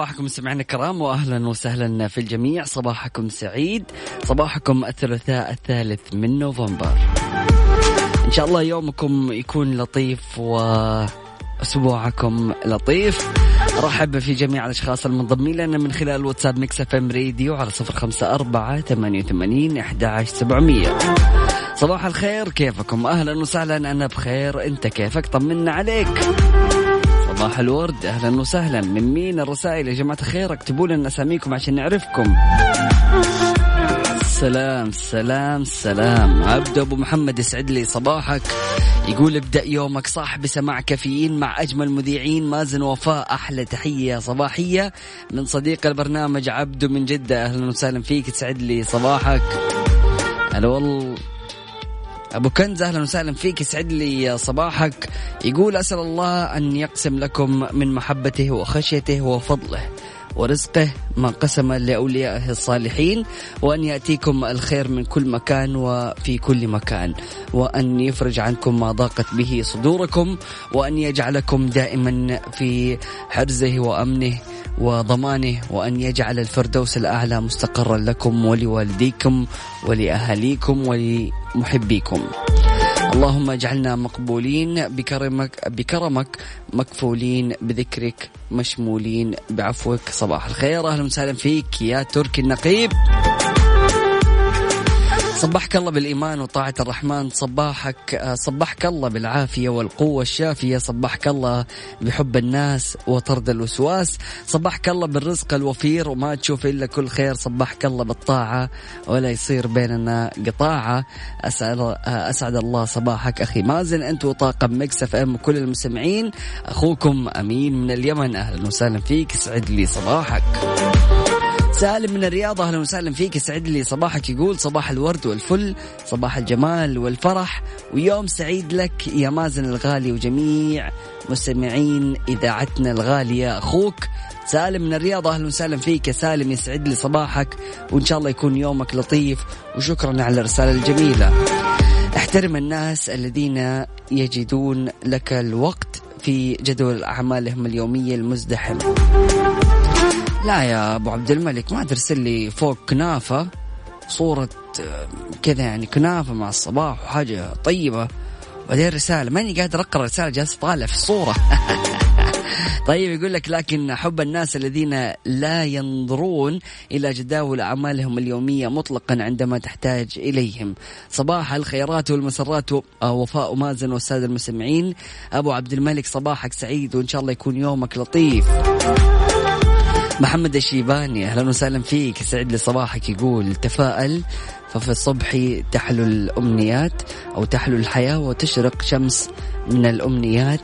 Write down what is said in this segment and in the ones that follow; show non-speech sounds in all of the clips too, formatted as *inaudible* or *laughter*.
صباحكم مستمعينا الكرام واهلا وسهلا في الجميع. صباحكم سعيد صباحكم الثلاثاء الثالث من نوفمبر. إن شاء الله يومكم يكون لطيف وأسبوعكم لطيف. ارحب في جميع الأشخاص المنضمين لنا من خلال واتساب Mix FM Radio على صفر خمسة أربعة ثمانية وثمانين أحد سبعمية. صباح الخير كيفكم؟ أهلا وسهلا أنا بخير أنت كيفك؟ طمنا عليك. صباح الورد. أهلا وسهلا. من مين الرسائل يا جماعة الخير؟ اكتبوا لنا أساميكم عشان نعرفكم. سلام سلام سلام. عبد أبو محمد يسعد لي صباحك. يقول ابدأ يومك صح بسماع كافيين مع أجمل مذيعين مازن وفاء أحلى تحية صباحية من صديق البرنامج عبدو من جدة. أهلا وسهلا فيك تسعد لي صباحك. هلا والله. أبو كنز أهلا وسهلا فيك. يسعد لي صباحك. يقول أسأل الله أن يقسم لكم من محبته وخشيته وفضله. ورزقه ما قسم لأوليائه الصالحين وأن يأتيكم الخير من كل مكان وفي كل مكان وأن يفرج عنكم ما ضاقت به صدوركم وأن يجعلكم دائما في حرزه وأمنه وضمانه وأن يجعل الفردوس الأعلى مستقرا لكم ولوالديكم ولأهاليكم ولمحبيكم. اللهم اجعلنا مقبولين بكرمك بكرمك مكفولين بذكرك مشمولين بعفوك. صباح الخير أهلا وسهلا فيك يا تركي النقيب. صبحك الله بالإيمان وطاعة الرحمن. صباحك صبحك الله بالعافية والقوة الشافية. صبحك الله بحب الناس وطرد الوسواس. صبحك الله بالرزق الوفير وما تشوف إلا كل خير. صبحك الله بالطاعة ولا يصير بيننا قطاعة. أسعد, أسعد الله صباحك. أخي مازن أنت وطاقم Mix FM وكل المستمعين. أخوكم أمين من اليمن. أهلا وسهلا فيك. يسعد لي صباحك. سالم من الرياض أهلا وسهلا فيك. يسعد لي صباحك يقول صباح الورد والفل صباح الجمال والفرح ويوم سعيد لك يا مازن الغالي وجميع مستمعين إذاعتنا الغالية. أخوك سالم من الرياض أهلا وسهلا فيك. يا سالم يسعد لي صباحك وإن شاء الله يكون يومك لطيف وشكرا على الرسالة الجميلة. احترم الناس الذين يجدون لك الوقت في جدول أعمالهم اليومية المزدحم لا يا أبو عبد الملك ما ترسل لي فوق كنافة صورة كذا يعني كنافة مع الصباح وحاجة طيبة. بعدين رسالة ماني قادر أقرأ رسالة جالس طالع في الصورة. *laughs* طيب يقول لك لكن حب الناس الذين لا ينظرون إلى جداول أعمالهم اليومية مطلقا عندما تحتاج إليهم. صباح الخيرات والمسرات وفاء مازن والسادة المستمعين. أبو عبد الملك صباحك سعيد وإن شاء الله يكون يومك لطيف. محمد الشيباني أهلا وسهلا فيك. يسعد لي صباحك يقول تفائل ففي الصبح تحلو الأمنيات أو تحلو الحياة وتشرق شمس من الأمنيات.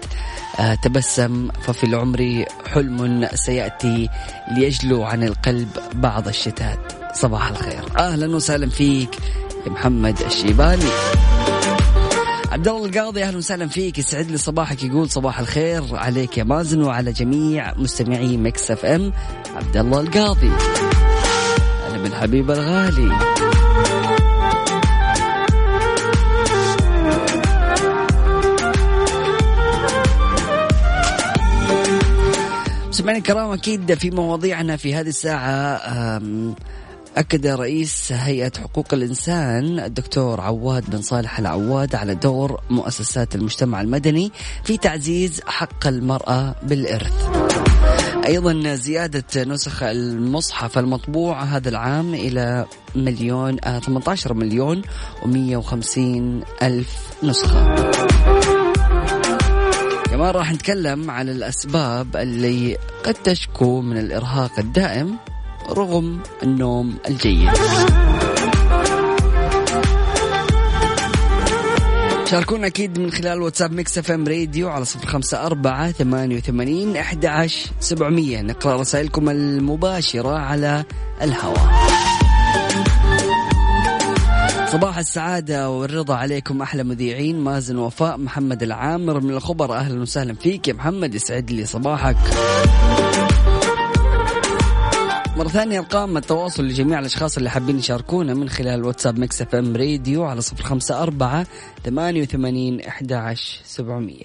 آه تبسم ففي العمر حلم سيأتي ليجلو عن القلب بعض الشتات. صباح الخير. أهلا وسهلا فيك محمد الشيباني. عبد الله القاضي أهلا وسهلا فيك. يسعد لي صباحك يقول صباح الخير عليك يا مازن وعلى جميع مستمعي Mix FM. عبد الله القاضي. أنا بالحبيب الغالي. مستمعينا الكرام أكيد في مواضيعنا في هذه الساعة أكد رئيس هيئة حقوق الإنسان الدكتور عواد بن صالح العواد على دور مؤسسات المجتمع المدني في تعزيز حق المرأة بالإرث. أيضا زيادة نسخ المصحف المطبوع هذا العام إلى مليون آه 18 مليون و150 ألف نسخة. كمان راح نتكلم على الأسباب اللي قد تشكو من الإرهاق الدائم رغم النوم الجيد. شاركونا أكيد من خلال واتساب Mix FM Radio على صفر خمسة أربعة ثمانية وثمانين أحد عشر سبعمية. نقرأ رسائلكم المباشرة على الهواء. صباح السعادة والرضا عليكم أحلى مذيعين مازن وفاء محمد العامر من الخبر أهلا وسهلا فيك يا محمد يسعد لي صباحك. مرة ثانية أرقام التواصل لجميع الأشخاص اللي حابين يشاركونا من خلال واتساب Mix FM Radio على صفر خمسة أربعة ثمانية وثمانين أحد عشر سبعمية.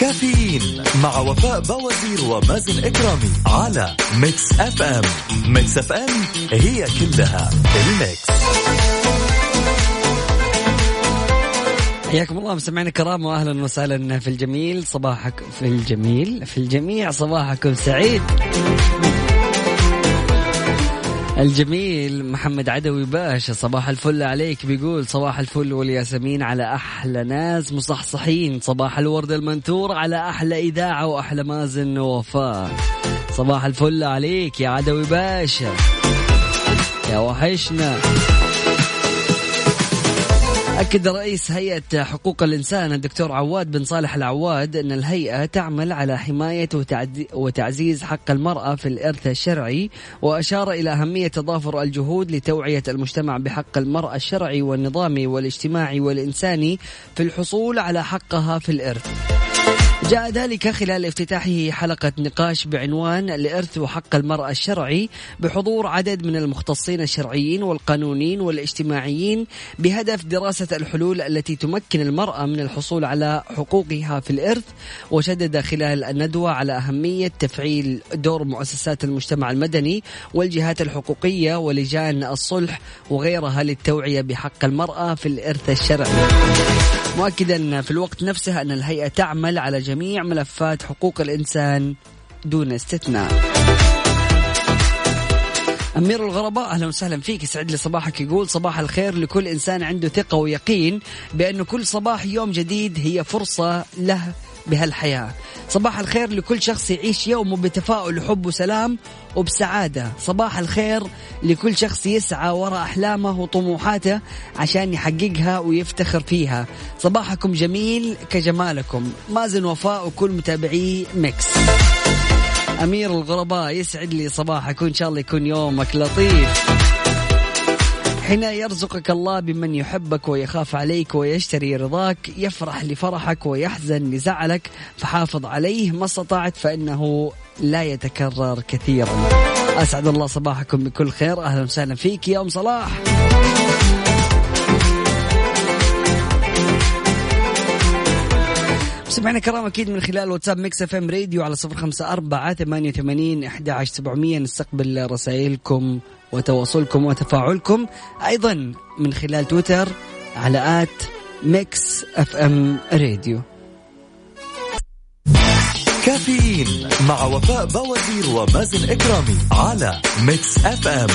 كافيين مع وفاء بوازير ومازن إكرامي على Mix FM. Mix FM هي كلها ال mix. حياكم الله مستمعينا الكرام واهلا وسهلا في الجميل. صباحك في الجميل في الجميع. صباحكم سعيد. الجميل محمد عدوي باشا صباح الفل عليك. بيقول صباح الفل والياسمين على أحلى ناس مصحصحين. صباح الورد المنثور على أحلى إذاعة وأحلى مازن ووفاء. صباح الفل عليك يا عدوي باشا. يا وحشنا. أكد رئيس هيئة حقوق الإنسان الدكتور عواد بن صالح العواد أن الهيئة تعمل على حماية وتعزيز حق المرأة في الإرث الشرعي وأشار إلى أهمية تضافر الجهود لتوعية المجتمع بحق المرأة الشرعي والنظامي والاجتماعي والإنساني في الحصول على حقها في الإرث. جاء ذلك خلال افتتاحه حلقة نقاش بعنوان الإرث وحق المرأة الشرعي بحضور عدد من المختصين الشرعيين والقانونيين والاجتماعيين بهدف دراسة الحلول التي تمكن المرأة من الحصول على حقوقها في الإرث وشدد خلال الندوة على أهمية تفعيل دور مؤسسات المجتمع المدني والجهات الحقوقية ولجان الصلح وغيرها للتوعية بحق المرأة في الإرث الشرعي. مؤكدا في الوقت نفسه أن الهيئة تعمل على جميع ملفات حقوق الإنسان دون استثناء. أمير الغرباء أهلا وسهلا فيك. يسعد لي صباحك. يقول صباح الخير لكل إنسان عنده ثقة ويقين بأنه كل صباح يوم جديد هي فرصة له بهالحياة. صباح الخير لكل شخص يعيش يومه بتفاؤل وحب وسلام وبسعادة. صباح الخير لكل شخص يسعى وراء أحلامه وطموحاته عشان يحققها ويفتخر فيها. صباحكم جميل كجمالكم. مازن وفاء وكل متابعي ميكس. أمير الغرباء يسعد لي صباحك وإن شاء الله يكون يومك لطيف. حين يرزقك الله بمن يحبك ويخاف عليك ويشتري رضاك يفرح لفرحك ويحزن لزعلك فحافظ عليه ما استطعت فإنه لا يتكرر كثيرا. أسعد الله صباحكم بكل خير أهلا وسهلا فيك يا أم صلاح. سمعنا كرام أكيد من خلال واتساب Mix FM Radio على صفر خمسة أربعة ثمانية وثمانين إحدى عشر سبعمية. نستقبل رسائلكم وتواصلكم وتفاعلكم أيضا من خلال تويتر على at Mix FM Radio. كافيين مع وفاء بوازير ومازن إكرامي على ميكس إف إم.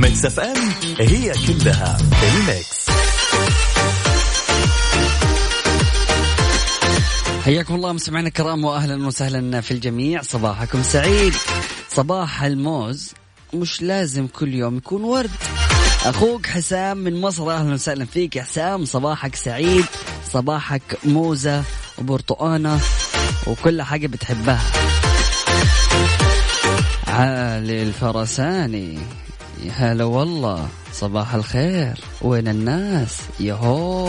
ميكس إف إم هي كلها الـ mix. حياكم الله مستمعينا الكرام واهلا وسهلا في الجميع. صباحكم سعيد. صباح الموز مش لازم كل يوم يكون ورد. أخوك حسام من مصر أهلا وسهلا فيك يا حسام. صباحك سعيد صباحك موزة وبرتقانة وكل حاجة بتحبها. علي الفرساني. هلا والله. صباح الخير. وين الناس؟ يهو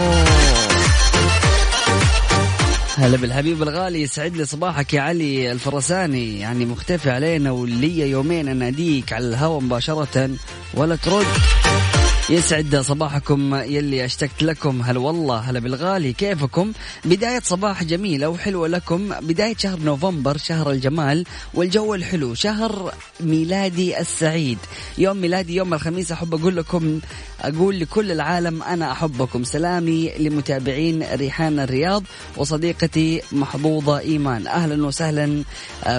هلا بالحبيب الغالي يسعد لي صباحك يا علي الفرساني. يعني مختفي علينا ولي يومين أناديك على الهواء مباشرة ولا ترد. يسعد صباحكم يلي اشتقت لكم. هلا والله هلا بالغالي. كيفكم؟ بداية صباح جميلة وحلوة لكم. بداية شهر نوفمبر شهر الجمال والجو الحلو شهر ميلادي السعيد. يوم ميلادي يوم الخميس أحب أقول لكم أقول لكل العالم أنا أحبكم. سلامي لمتابعين ريحان الرياض وصديقتي محظوظة إيمان. أهلا وسهلا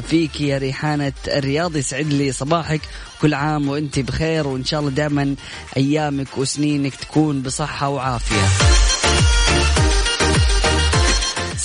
فيك يا ريحانة الرياض. يسعد لي صباحك كل عام وانت بخير وإن شاء الله دائما أيامك وسنينك تكون بصحة وعافية.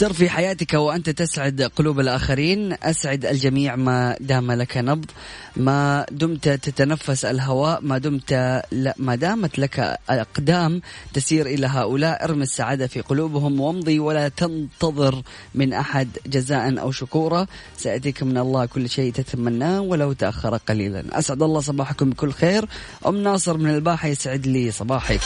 سر في حياتك وأنت تسعد قلوب الآخرين. أسعد الجميع ما دام لك نبض. ما دمت تتنفس الهواء ما دمت لا ما دامت لك أقدام تسير إلى هؤلاء ارمي السعادة في قلوبهم وامضي ولا تنتظر من أحد جزاء أو شكورا. سيأتيك من الله كل شيء تتمناه ولو تأخر قليلا. أسعد الله صباحكم بكل خير. أم ناصر من الباحة يسعد لي صباحك.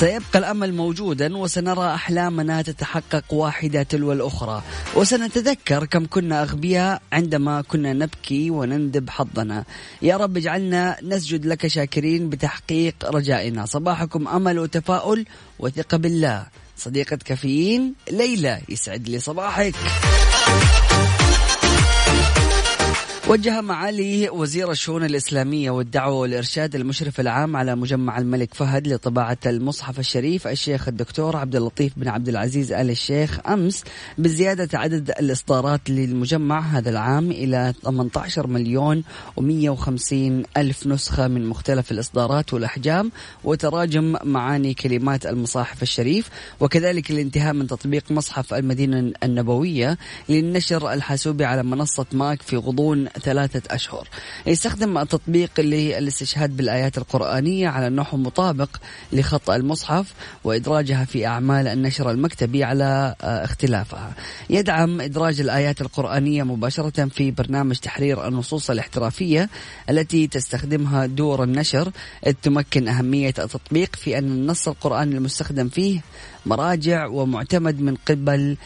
سيبقى الأمل موجودا وسنرى أحلامنا تتحقق واحدة تلو الأخرى. وسنتذكر كم كنا أغبياء عندما كنا نبكي ونندب حظنا. يا رب اجعلنا نسجد لك شاكرين بتحقيق رجائنا. صباحكم أمل وتفاؤل وثقه بالله. صديقة كافيين ليلى يسعد لي صباحك. وجه معالي وزير الشؤون الإسلامية والدعوة والإرشاد المشرف العام على مجمع الملك فهد لطباعة المصحف الشريف الشيخ الدكتور عبد اللطيف بن عبد العزيز آل الشيخ أمس بزيادة عدد الإصدارات للمجمع هذا العام إلى 18 مليون و150 ألف نسخة من مختلف الإصدارات والأحجام وتراجم معاني كلمات المصاحف الشريف وكذلك الانتهاء من تطبيق مصحف المدينة النبوية للنشر الحاسوبي على منصة ماك في غضون ثلاثة أشهر. يستخدم التطبيق للاستشهاد بالآيات القرآنية على نحو مطابق لخط المصحف وإدراجها في أعمال النشر المكتبي على آه، اختلافها. يدعم إدراج الآيات القرآنية مباشرة في برنامج تحرير النصوص الاحترافية التي تستخدمها دور النشر. إذ تمكن أهمية التطبيق في أن النص القرآني المستخدم فيه مراجع ومعتمد من قبل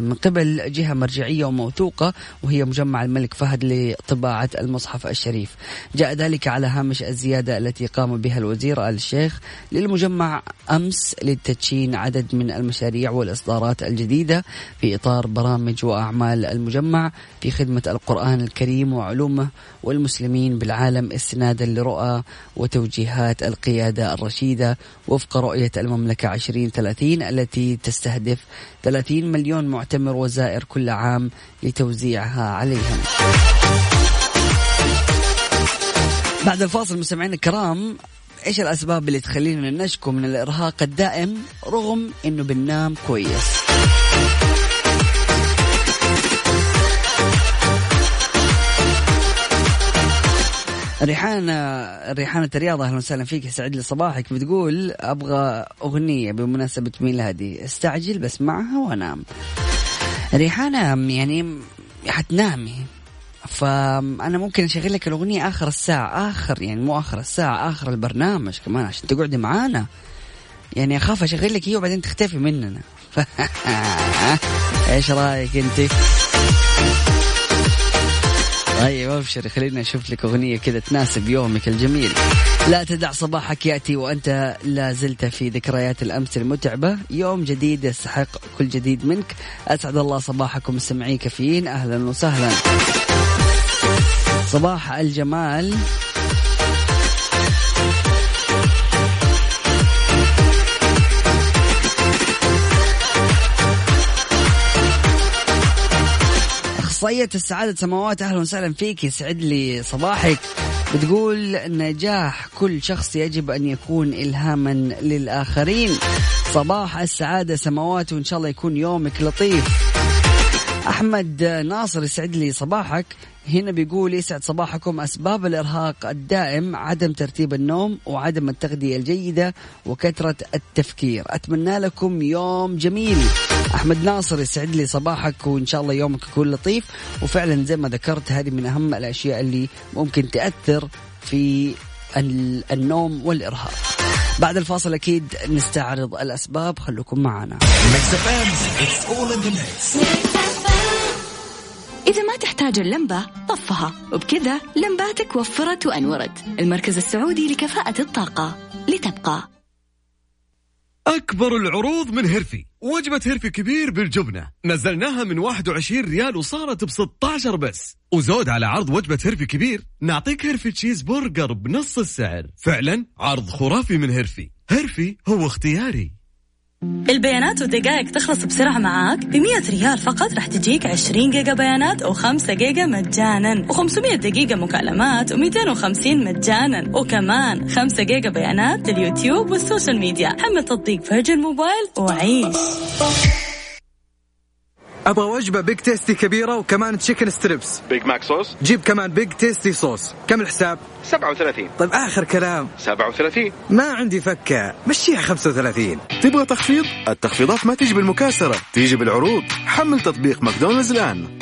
من قبل جهة مرجعية وموثوقة وهي مجمع الملك فهد لطباعة المصحف الشريف. جاء ذلك على هامش الزيادة التي قام بها الوزير آل الشيخ للمجمع أمس لتدشين عدد من المشاريع والإصدارات الجديدة في إطار برامج وأعمال المجمع في خدمة القرآن الكريم وعلومه والمسلمين بالعالم استنادا لرؤى وتوجيهات القيادة الرشيدة وفق رؤية المملكة 2030 التي تستهدف 30 مليون معتمر وزائر كل عام لتوزيعها عليهم. بعد الفاصل مستمعينا الكرام إيش الأسباب اللي تخلينا نشكو من الإرهاق الدائم رغم إنه بننام كويس؟ ريحانة ريحانة الرياضة أهلا وسهلا فيك. يسعد لي صباحك بتقول أبغى أغنية بمناسبة ميلادي استعجل بسمعها وأنام. ريحانة يعني حتنامي فأنا ممكن أشغل لك الأغنية آخر الساعة. آخر يعني مو آخر الساعة آخر البرنامج كمان عشان تقعدي معانا. يعني أخاف أشغل لك هي وبعدين تختفي مننا. *laughs* إيش رأيك أنت؟ طيب ابشري خلينا نشوف لك أغنية كذا تناسب يومك الجميل. لا تدع صباحك يأتي وأنت لا زلت في ذكريات الأمس المتعبة. يوم جديد يستحق كل جديد منك. أسعد الله صباحكم مستمعي كافيين. أهلا وسهلا. صباح الجمال. اخصائيه السعادة سماوات أهلا وسهلا فيك. يسعد لي صباحك. بتقول نجاح كل شخص يجب أن يكون الهاما للآخرين. صباح السعادة سماوات وإن شاء الله يكون يومك لطيف. أحمد ناصر يسعد لي صباحك. هنا بيقول يسعد صباحكم. أسباب الإرهاق الدائم عدم ترتيب النوم وعدم التغذية الجيدة وكثرة التفكير. أتمنى لكم يوم جميل. أحمد ناصر يسعد لي صباحك وإن شاء الله يومك يكون لطيف. وفعلا زي ما ذكرت هذه من أهم الأشياء اللي ممكن تأثر في النوم والإرهاق. بعد الفاصل أكيد نستعرض الأسباب. خلوكم معنا. إذا ما تحتاج اللمبة طفها. وبكذا لمباتك وفرت وأنورت. المركز السعودي لكفاءة الطاقة. لتبقى. أكبر العروض من هيرفي. وجبة هيرفي كبير بالجبنة. نزلناها من 21 ريال وصارت ب 16 بس. وزود على عرض وجبة هيرفي كبير. نعطيك هيرفي cheese burger بنص السعر. فعلا عرض خرافي من هيرفي. هيرفي هو اختياري. البيانات والدقائق تخلص بسرعة معاك ب 100 ريال فقط راح تجيك 20 جيجا بيانات و5 جيجا مجانا و500 دقيقة مكالمات و250 مجانا وكمان 5 جيجا بيانات لليوتيوب وال social media. حمل تطبيق فيرجن موبايل وعيش. أبغى وجبة بيج تيستي كبيرة وكمان chicken strips بيج ماك صوص جيب كمان بيج تيستي صوص كم الحساب؟ 37 طيب آخر كلام. 37 ما عندي فكة. مشيها 35 تبغى تخفيض؟ التخفيضات ما تيجي بالمكاسرة تيجي بالعروض. حمل تطبيق ماكدونالدز الآن.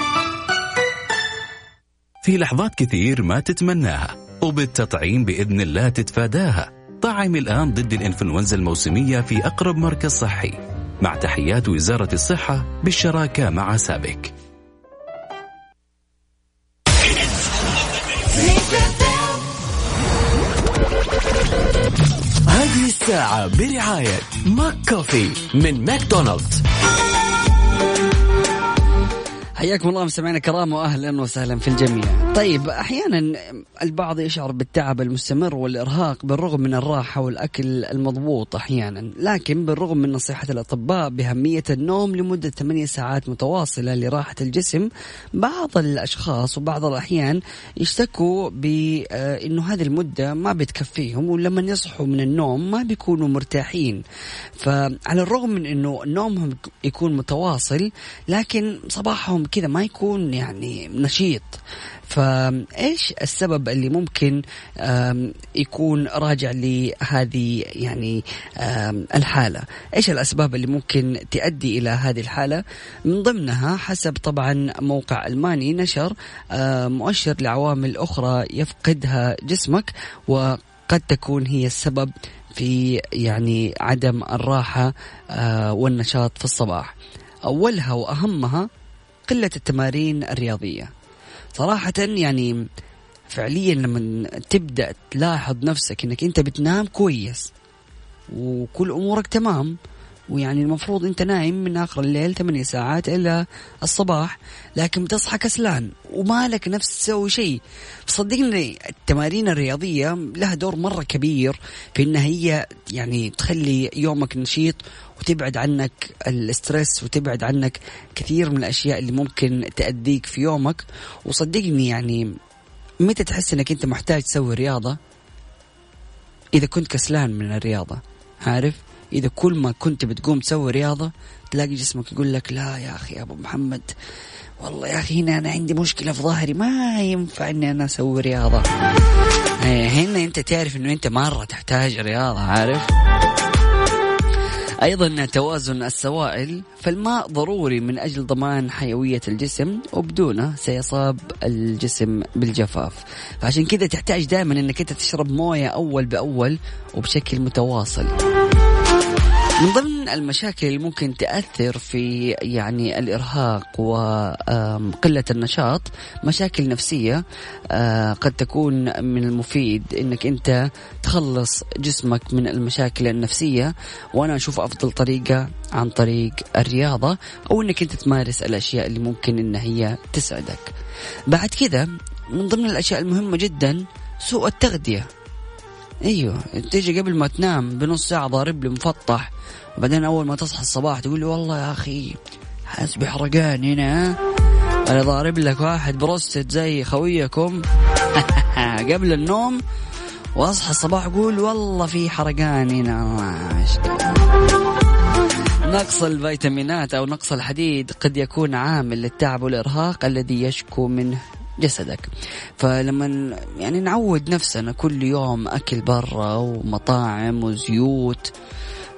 في لحظات كثير ما تتمناها وبالتطعيم بإذن الله تتفاداها. طعم الآن ضد الإنفلونزا الموسمية في أقرب مركز صحي. مع تحيات وزارة الصحة بالشراكة مع سابك. هذه الساعة برعاية ماك كوفي من ماكدونالدز. حياكم الله مستمعينا الكرام واهلا وسهلا في الجميع. طيب أحيانا البعض يشعر بالتعب المستمر والإرهاق بالرغم من الراحة والأكل المضبوط أحيانا، لكن بالرغم من نصيحة الأطباء بأهمية النوم لمدة 8 ساعات متواصلة لراحة الجسم، بعض الأشخاص وبعض الأحيان يشتكوا بانه هذه المدة ما بتكفيهم ولما يصحوا من النوم ما بيكونوا مرتاحين. فعلى الرغم من إنه نومهم يكون متواصل لكن صباحهم كذا ما يكون يعني نشيط. فايش السبب اللي ممكن يكون راجع لهذه يعني الحالة؟ إيش الأسباب اللي ممكن تؤدي إلى هذه الحالة؟ من ضمنها حسب طبعا موقع ألماني نشر مؤشر لعوامل أخرى يفقدها جسمك وقد تكون هي السبب في يعني عدم الراحة والنشاط في الصباح. أولها وأهمها قلة التمارين الرياضية. صراحة يعني فعليا لما تبدأ تلاحظ نفسك إنك أنت بتنام كويس وكل أمورك تمام ويعني المفروض أنت نايم من آخر الليل 8 ساعات إلى الصباح لكن بتصحى كسلان وما لك نفس تسوي شيء. صدقني التمارين الرياضية لها دور مرة كبير في انها هي يعني تخلي يومك نشيط وتبعد عنك الاسترس وتبعد عنك كثير من الأشياء اللي ممكن تأديك في يومك. وصدقني يعني متى تحس إنك أنت محتاج تسوي رياضة؟ إذا كنت كسلان من الرياضة عارف؟ إذا كل ما كنت بتقوم تسوي رياضة تلاقي جسمك يقول لك لا يا أخي يا أبو محمد والله يا أخي هنا أنا عندي مشكلة في ظهري ما ينفع إني أنا أسوي رياضة. هنا أنت تعرف إنه أنت مرة تحتاج رياضة عارف؟ أيضا توازن السوائل فالماء ضروري من أجل ضمان حيوية الجسم وبدونه سيصاب الجسم بالجفاف. فعشان كذا تحتاج دائما إنك أنت تشرب موية أول بأول وبشكل متواصل. من ضمن المشاكل اللي ممكن تأثر في يعني الإرهاق وقلة النشاط مشاكل نفسية قد تكون من المفيد أنك أنت تخلص جسمك من المشاكل النفسية. وأنا أشوف أفضل طريقة عن طريق الرياضة أو أنك أنت تمارس الأشياء اللي ممكن أن هي تسعدك. بعد كذا من ضمن الأشياء المهمة جدا سوء التغذية. أيوه. تيجي قبل ما تنام بنص ساعة ضارب لي مفطح. وبعدين أول ما تصحى الصباح تقول لي والله يا أخي حاسس بحرقان هنا أنا ضارب لك واحد بروستد زي خويكم. *laughs* قبل النوم وأصحى الصباح أقول والله في حرقان هنا نقص الفيتامينات أو نقص الحديد قد يكون عامل للتعب والإرهاق الذي يشكو منه. جسدك. فلما يعني نعود نفسنا كل يوم أكل برا ومطاعم وزيوت.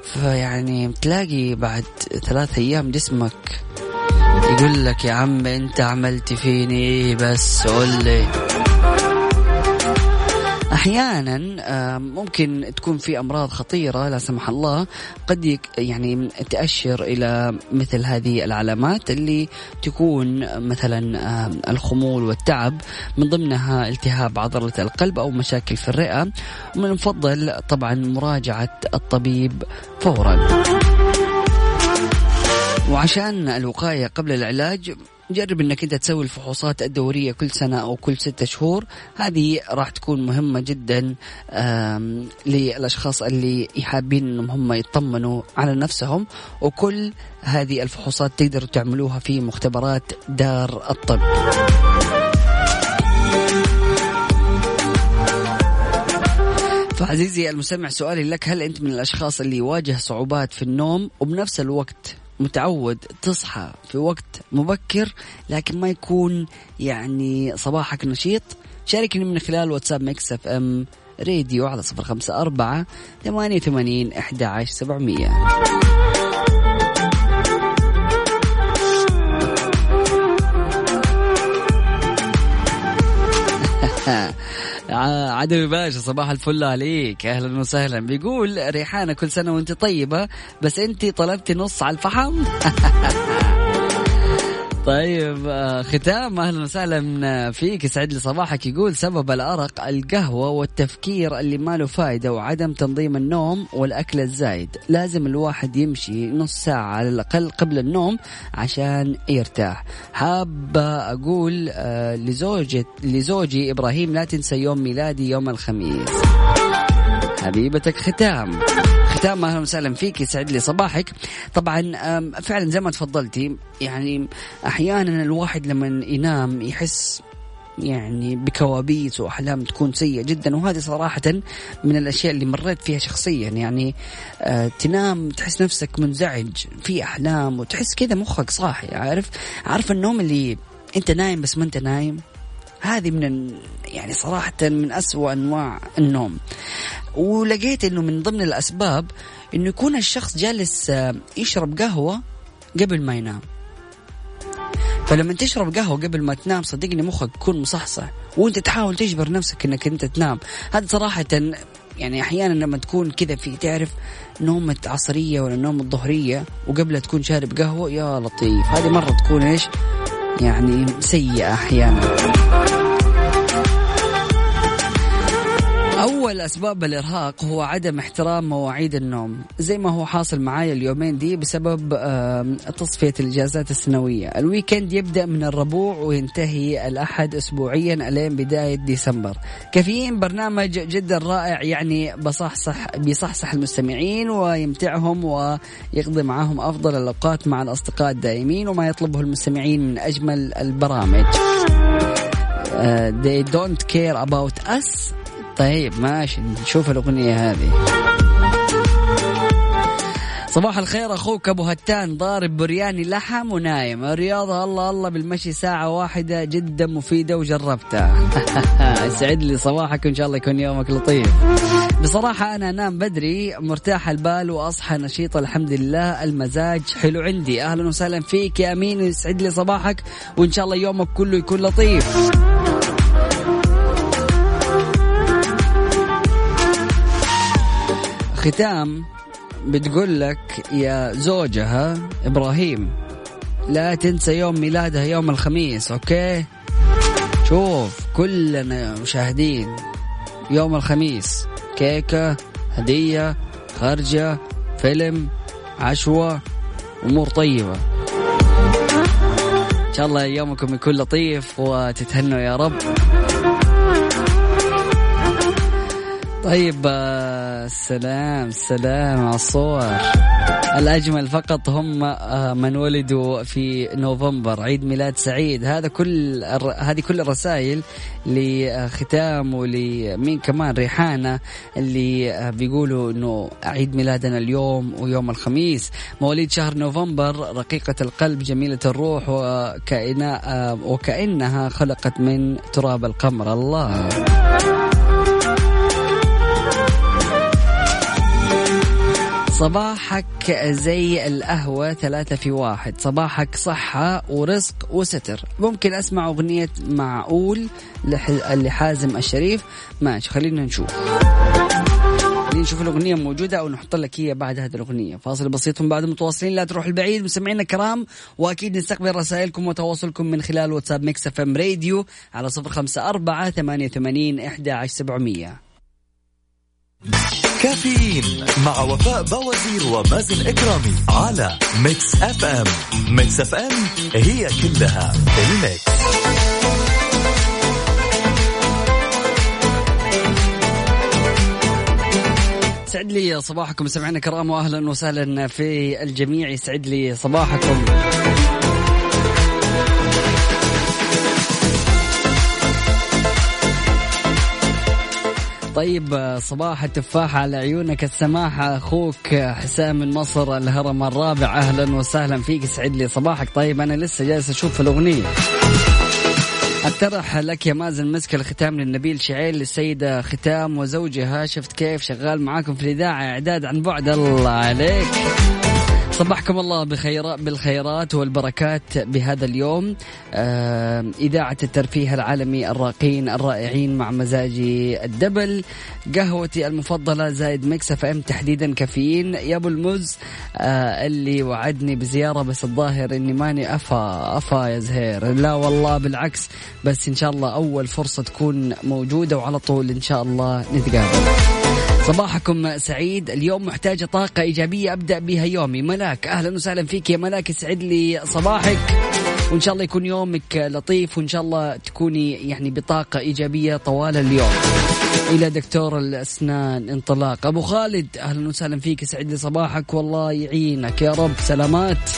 فيعني تلاقي بعد ثلاث أيام جسمك يقول لك يا عم أنت عملت فيني بس قول لي. أحيانا آه، ممكن تكون في أمراض خطيرة لا سمح الله قد يعني تأشر إلى مثل هذه العلامات اللي تكون مثلا آه، الخمول والتعب من ضمنها التهاب عضلة القلب أو مشاكل في الرئة ومن المفضل طبعا مراجعة الطبيب فورا. وعشان الوقاية قبل العلاج جرب إنك أنت تسوي الفحوصات الدورية كل سنة أو كل ستة شهور. هذه راح تكون مهمة جدا للأشخاص اللي حابين إنهم هم يطمنوا على نفسهم وكل هذه الفحوصات تقدروا تعملوها في مختبرات دار الطب. فعزيزي المستمع سؤالي لك هل أنت من الأشخاص اللي يواجه صعوبات في النوم وبنفس الوقت متعود تصحى في وقت مبكر لكن ما يكون يعني صباحك نشيط. شاركني من خلال واتساب ميكس إف إم راديو على صفر خمسة أربعة ثمانية وثمانين أحد عشر سبعمية. *laughs* ع- عدوي باشا صباح الفل عليك. أهلا وسهلا. بيقول ريحانة كل سنة وأنت طيبة بس أنت طلبتي نص على الفحم؟ *laughs* طيب آه، ختام. أهلا وسهلا فيك. يسعد لي صباحك. يقول سبب الأرق القهوة والتفكير اللي ما له فايدة وعدم تنظيم النوم والأكل الزايد. لازم الواحد يمشي نص ساعة على الأقل قبل النوم عشان يرتاح. حاب أقول آه، لزوجة لزوجي إبراهيم لا تنسى يوم ميلادي يوم الخميس. حبيبتك ختام. ختام. أهلا وسهلا فيك يسعد لي صباحك. طبعا فعلا زي ما تفضلتي يعني أحيانا الواحد لما ينام يحس يعني بكوابيس وأحلام تكون سيئة جدا وهذه صراحة من الأشياء اللي مريت فيها شخصيا. يعني آه تنام تحس نفسك منزعج في أحلام وتحس كذا مخك صاحي عارف؟ عارف النوم اللي أنت نايم بس ما أنت نايم؟ هذه من ال- يعني صراحة من أسوأ أنواع النوم. ولقيت أنه من ضمن الأسباب أنه يكون الشخص جالس آه، يشرب قهوة قبل ما ينام. فلما تشرب قهوة قبل ما تنام صدقني مخك يكون مصحصح وأنت تحاول تجبر نفسك إنك أنت تنام. هذا صراحة يعني أحيانا لما تكون كذا في تعرف نومة عصرية ولا نومة ظهرية وقبلها تكون شارب قهوة يا لطيف. هذه مرة تكون إيش؟ يعني سيئة أحيانا. أول أسباب الإرهاق هو عدم احترام مواعيد النوم. زي ما هو حاصل معايا اليومين دي بسبب تصفية الإجازات السنوية. ال weekend يبدأ من الربوع وينتهي الأحد أسبوعيا ألين بداية ديسمبر. كافيين برنامج جدا رائع يعني بصحصح بيصحصح المستمعين ويمتعهم ويقضي معهم أفضل الأوقات مع الأصدقاء الدائمين وما يطلبه المستمعين من أجمل البرامج. آه، they don't care about us. طيب ماشي نشوف الأغنية هذه. صباح الخير أخوك أبو هتان ضارب برياني لحم ونايم. الرياضه الله الله بالمشي ساعة واحدة جدا مفيدة وجربتها. *laughs* يسعد لي صباحك وان شاء الله يكون يومك لطيف. بصراحة أنا أنام بدري مرتاح البال وأصحى نشيط الحمد لله المزاج حلو عندي. أهلا وسهلا فيك يا أمين يسعد لي صباحك وإن شاء الله يومك كله يكون لطيف. ختام بتقول لك يا زوجها إبراهيم لا تنسى يوم ميلادها يوم الخميس أوكي؟ شوف كلنا مشاهدين يوم الخميس كيكة هدية خرجة فيلم عشوة أمور طيبة. إن شاء الله يومكم يكون لطيف وتتهنوا يا رب. طيب آه، سلام سلام على الصور الأجمل فقط هم آه، من ولدوا في نوفمبر عيد ميلاد سعيد. هذا كل هذه كل الرسائل لختام ولمين كمان ريحانة اللي آه، بيقولوا إنه عيد ميلادنا اليوم ويوم الخميس. مواليد شهر نوفمبر رقيقة القلب جميلة الروح وكأنها خلقت من تراب القمر. الله. صباحك زي القهوة ثلاثة في واحد. صباحك صحة ورزق وستر. ممكن أسمع أغنية معقول لح- لحازم الشريف. ماشي خلينا نشوف. خلينا نشوف الأغنية موجودة أو نحط لك هي بعد هذه الأغنية. فاصل بسيط من بعد متواصلين. لا تروح البعيد مستمعينا الكرام. وأكيد نستقبل رسائلكم وتواصلكم من خلال واتساب ميكس إف إم راديو على صفر خمسة أربعة ثمانية وثمانين إحدى عشر سبعمية. كافيين مع وفاء بوازير ومازن إكرامي على ميكس أف أم. ميكس أف أم هي كلها الـ mix. سعد لي صباحكم سمعنا كرام واهلا وسهلا في الجميع. يسعد لي صباحكم. طيب صباح التفاحة على عيونك السماحة أخوك حسام من مصر الهرم الرابع. أهلا وسهلا فيك يسعد لي صباحك. طيب أنا لسه جالس أشوف الأغنية. أقترح لك يا مازن مسك الختام للنبيل شعيل للسيدة ختام وزوجها. شفت كيف شغال معاكم في الإذاعة إعداد عن بعد. الله عليك. صبحكم الله بخيرات بالخيرات والبركات بهذا اليوم. آه إذاعة الترفيه العالمي الراقين الرائعين مع مزاجي الدبل قهوتي المفضلة زايد ميكس أف إم تحديدا كافيين. يا أبو المز آه اللي وعدني بزيارة بس الظاهر إني ماني أفا أفا يا زهير. لا والله بالعكس بس إن شاء الله أول فرصة تكون موجودة وعلى طول إن شاء الله نتقابل. صباحكم سعيد. اليوم محتاجة طاقة إيجابية أبدأ بها يومي. ملاك أهلا وسهلا فيك يا ملاك. يسعد لي صباحك. وإن شاء الله يكون يومك لطيف وإن شاء الله تكوني يعني بطاقة إيجابية طوال اليوم. إلى دكتور الأسنان انطلاق. أبو خالد أهلا وسهلا فيك. يسعد لي صباحك. والله يعينك. يا رب سلامات.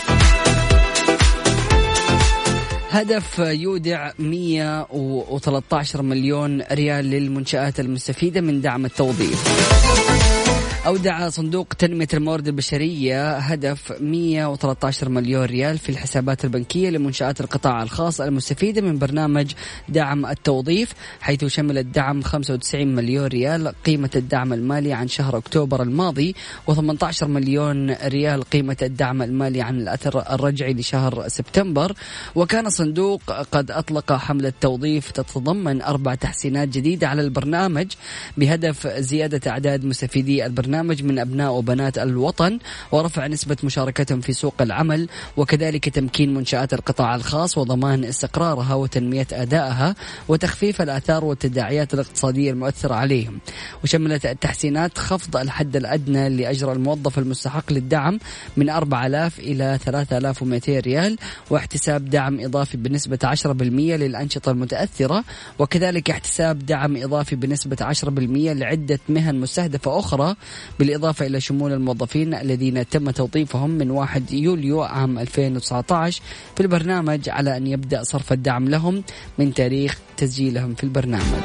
هدف يودع 113 مليون ريال للمنشآت المستفيدة من دعم التوظيف. أودع صندوق تنمية الموارد البشرية هدف 113 مليون ريال في الحسابات البنكية لمنشآت القطاع الخاص المستفيدة من برنامج دعم التوظيف حيث شمل الدعم 95 مليون ريال قيمة الدعم المالي عن شهر أكتوبر الماضي و18 مليون ريال قيمة الدعم المالي عن الأثر الرجعي لشهر سبتمبر. وكان الصندوق قد أطلق حملة توظيف تتضمن أربع تحسينات جديدة على البرنامج بهدف زيادة أعداد مستفيدي البرنامج. من أبناء وبنات الوطن ورفع نسبة مشاركتهم في سوق العمل وكذلك تمكين منشآت القطاع الخاص وضمان استقرارها وتنمية أدائها وتخفيف الآثار والتداعيات الاقتصادية المؤثرة عليهم. وشملت التحسينات خفض الحد الأدنى لأجر الموظف المستحق للدعم من 4000 إلى 3200 ريال واحتساب دعم إضافي بنسبة 10% للأنشطة المتأثرة وكذلك احتساب دعم إضافي بنسبة 10% لعدة مهن مستهدفة أخرى بالإضافة إلى شمول الموظفين الذين تم توظيفهم من 1 يوليو عام 2019 في البرنامج على أن يبدأ صرف الدعم لهم من تاريخ تسجيلهم في البرنامج.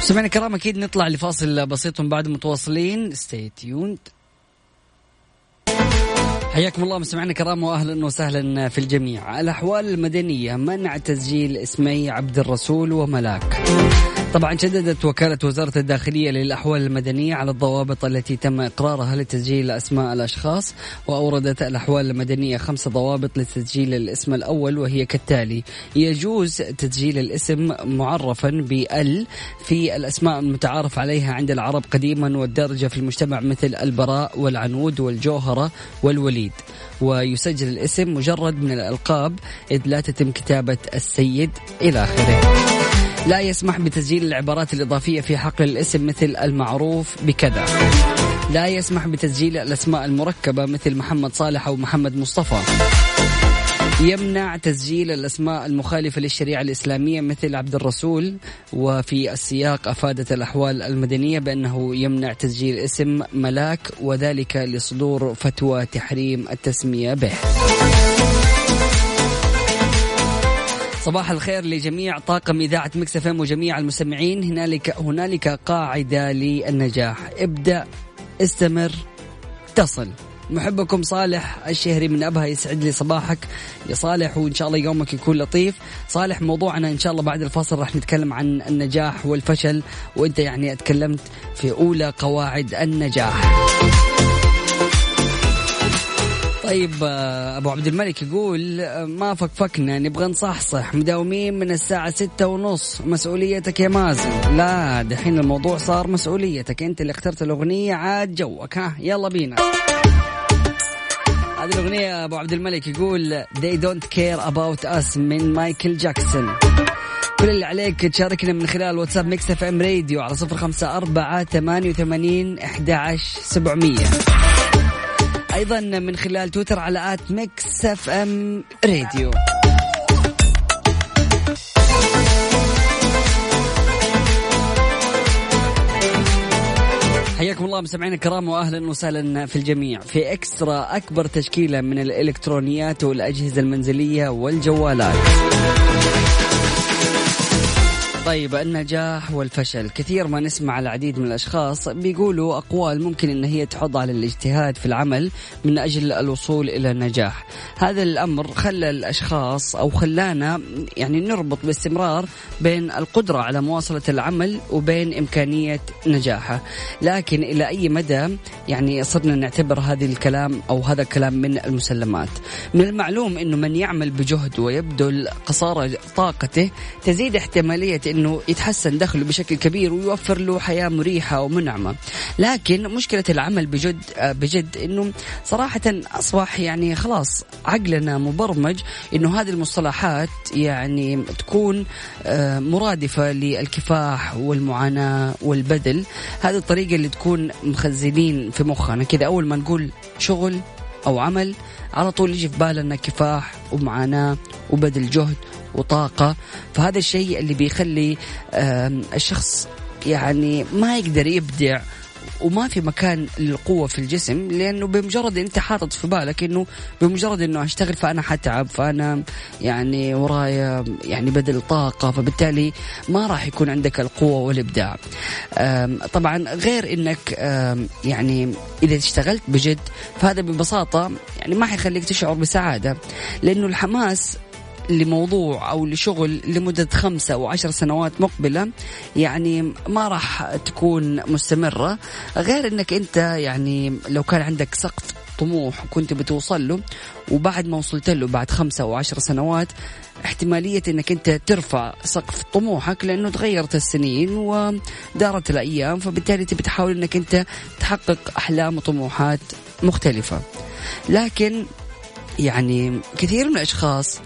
سمعنا الكرام أكيد نطلع لفاصل بسيط من بعد متواصلين. ستي تيوند حياكم الله مستمعينا الكرام واهلا وسهلا في الجميع. الأحوال المدنية منع تسجيل اسمي عبد الرسول وملاك. طبعا شددت وكالة وزارة الداخلية للأحوال المدنية على الضوابط التي تم إقرارها لتسجيل أسماء الأشخاص وأوردت الأحوال المدنية خمس ضوابط لتسجيل الاسم الأول وهي كالتالي يجوز تسجيل الاسم معرفا بأل في الأسماء المتعارف عليها عند العرب قديما والدارجة في المجتمع مثل البراء والعنود والجوهرة والوليد. ويسجل الاسم مجرد من الألقاب إذ لا تتم كتابة السيد إلى آخره. لا يسمح بتسجيل العبارات الإضافية في حقل الاسم مثل المعروف بكذا. لا يسمح بتسجيل الأسماء المركبة مثل محمد صالح أو محمد مصطفى. يمنع تسجيل الأسماء المخالفة للشريعة الإسلامية مثل عبد الرسول. وفي السياق أفادت الأحوال المدنية بأنه يمنع تسجيل اسم ملاك وذلك لصدور فتوى تحريم التسمية به. صباح الخير لجميع طاقم إذاعة مكس إف وجميع المستمعين. هنالك هنالك قاعدة للنجاح. ابدأ استمر تصل. محبكم صالح الشهري من أبها يسعد لي صباحك. يا صالح وإن شاء الله يومك يكون لطيف. صالح موضوعنا إن شاء الله بعد الفاصل راح نتكلم عن النجاح والفشل وأنت يعني أتكلمت في أولى قواعد النجاح. طيب آه، أبو عبد الملك يقول آه، ما فكفكنا نبغى نصحصح. مداومين من الساعة ستة ونص. مسؤوليتك يا مازن. لا دحين الموضوع صار مسؤوليتك. أنت اللي اخترت الأغنية عاد جوك. ها يلا بينا. هذه الأغنية أبو عبد الملك يقول They don't care about us من مايكل جاكسون. كل اللي عليك تشاركنا من خلال واتساب ميكس إف إم راديو على صفر خمسة أربعة ثمانية وثمانين أحد سبعمية. أيضا من خلال تويتر على at ميكس إف إم راديو. حياكم الله مستمعينا الكرام واهلا وسهلا في الجميع. في إكسترا أكبر تشكيلة من الإلكترونيات والأجهزة المنزلية والجوالات. طيب النجاح والفشل. كثير ما نسمع العديد من الأشخاص بيقولوا أقوال ممكن أن هي تحض على الاجتهاد في العمل من أجل الوصول إلى النجاح. هذا الأمر خلى الأشخاص أو خلانا يعني نربط باستمرار بين القدرة على مواصلة العمل وبين إمكانية نجاحه. لكن إلى أي مدى يعني صرنا نعتبر هذا الكلام أو هذا الكلام من المسلمات؟ من المعلوم أنه من يعمل بجهد ويبذل قصارى طاقته تزيد احتمالية إنه يتحسن دخله بشكل كبير ويوفر له حياة مريحة ومنعمة. لكن مشكلة العمل بجد بجد إنه صراحة أصبح يعني خلاص عقلنا مبرمج إنه هذه المصطلحات يعني تكون آه، مرادفة للكفاح والمعاناة والبذل. هذه الطريقة اللي تكون مخزنين في مخنا. كذا أول ما نقول شغل أو عمل على طول يجي في بالنا كفاح ومعاناة وبذل جهد وطاقة. فهذا الشيء اللي بيخلي الشخص يعني ما يقدر يبدع وما في مكان للقوة في الجسم لأنه بمجرد أنت حاطط في بالك أنه بمجرد أنه أشتغل فأنا حتعب فأنا يعني ورايا يعني بدل طاقة فبالتالي ما راح يكون عندك القوة والإبداع. طبعا غير أنك يعني إذا اشتغلت بجد فهذا ببساطة يعني ما حيخليك تشعر بسعادة لأنه الحماس لموضوع أو لشغل لمدة خمسة أو عشر سنوات مقبلة يعني ما راح تكون مستمرة غير إنك أنت يعني لو كان عندك سقف طموح وكنت بتوصل له وبعد ما وصلت له بعد خمسة أو عشر سنوات احتمالية أنك أنت ترفع سقف طموحك لأنه تغيرت السنين ودارت الأيام فبالتالي تبي تحاول أنك أنت تحقق أحلام وطموحات مختلفة. لكن يعني كثير من الأشخاص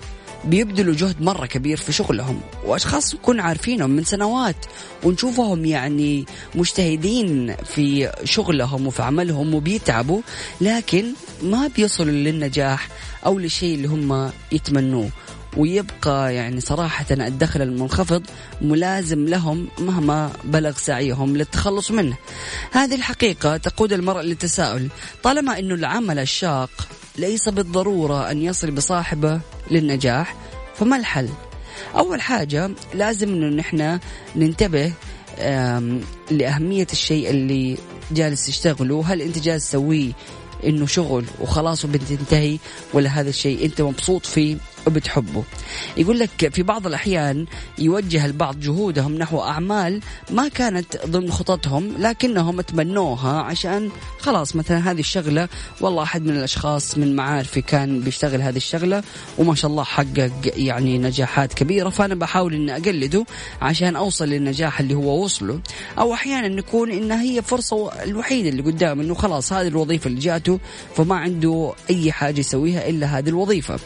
بيبذلوا جهد مرة كبير في شغلهم وأشخاص نكون عارفينهم من سنوات ونشوفهم يعني مجتهدين في شغلهم وفي عملهم وبيتعبوا لكن ما بيصلوا للنجاح أو للشيء اللي هم يتمنوه. ويبقى يعني صراحة الدخل المنخفض ملازم لهم مهما بلغ سعيهم للتخلص منه. هذه الحقيقة تقود المرء للتساؤل طالما أنه العمل الشاق ليس بالضرورة أن يصل بصاحبه للنجاح فما الحل؟ أول حاجة لازم أنه نحن ننتبه لأهمية الشيء اللي جالس تشتغله هل أنت جالس تسويه إنه شغل وخلاص وبتنتهي ولا هذا الشيء أنت مبسوط فيه وبتحبه يقول لك في بعض الأحيان يوجه البعض جهودهم نحو أعمال ما كانت ضمن خططهم لكنهم تمنوها عشان خلاص مثلا هذه الشغلة والله أحد من الأشخاص من معارفي كان بيشتغل هذه الشغلة وما شاء الله حقق يعني نجاحات كبيرة فأنا بحاول إني أقلده عشان أوصل للنجاح اللي هو وصله. أو أحيانا نكون إنها هي فرصة الوحيدة اللي قدام إنه خلاص هذه الوظيفة اللي جاته فما عنده أي حاجة يسويها إلا هذه الوظيفة.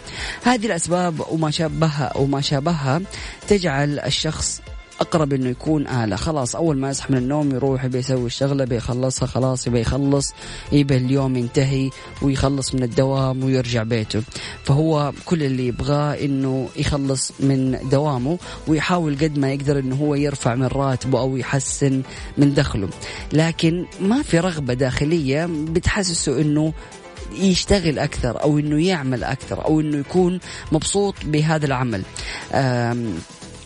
هذه الأسباب وما شابهها وما شابهها تجعل الشخص أقرب إنه يكون آلة. خلاص أول ما يصحى من النوم يروح بيسوي الشغلة بيخلصها خلاص يبي يخلص يبي اليوم ينتهي ويخلص من الدوام ويرجع بيته. فهو كل اللي يبغاه إنه يخلص من دوامه ويحاول قد ما يقدر إنه هو يرفع من راتبه أو يحسن من دخله. لكن ما في رغبة داخلية بتحسسه إنه يشتغل أكثر أو إنه يعمل أكثر أو إنه يكون مبسوط بهذا العمل.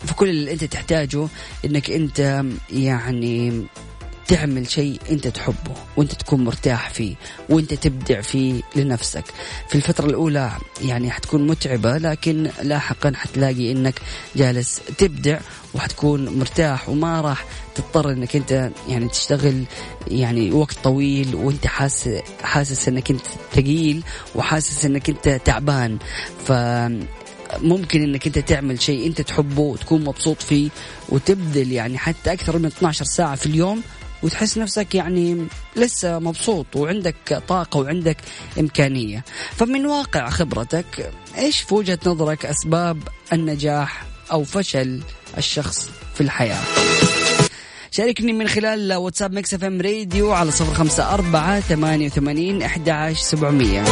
فكل اللي أنت تحتاجه إنك أنت يعني تعمل شيء أنت تحبه وأنت تكون مرتاح فيه وأنت تبدع فيه لنفسك. في الفترة الأولى يعني حتكون متعبة لكن لاحقا حتلاقي إنك جالس تبدع وحتكون مرتاح وما راح تضطر إنك أنت يعني تشتغل يعني وقت طويل وأنت حاسس حاسس إنك أنت ثقيل وحاسس إنك أنت تعبان. ف ممكن إنك أنت تعمل شيء أنت تحبه وتكون مبسوط فيه وتبذل يعني حتى أكثر من 12 ساعة في اليوم وتحس نفسك يعني لسه مبسوط وعندك طاقة وعندك إمكانية. فمن واقع خبرتك إيش في وجهة نظرك أسباب النجاح أو فشل الشخص في الحياة؟ شاركني من خلال واتساب Mix FM Radio على صفر خمسة أربعة ثمانية وثمانين أحد سبعمية.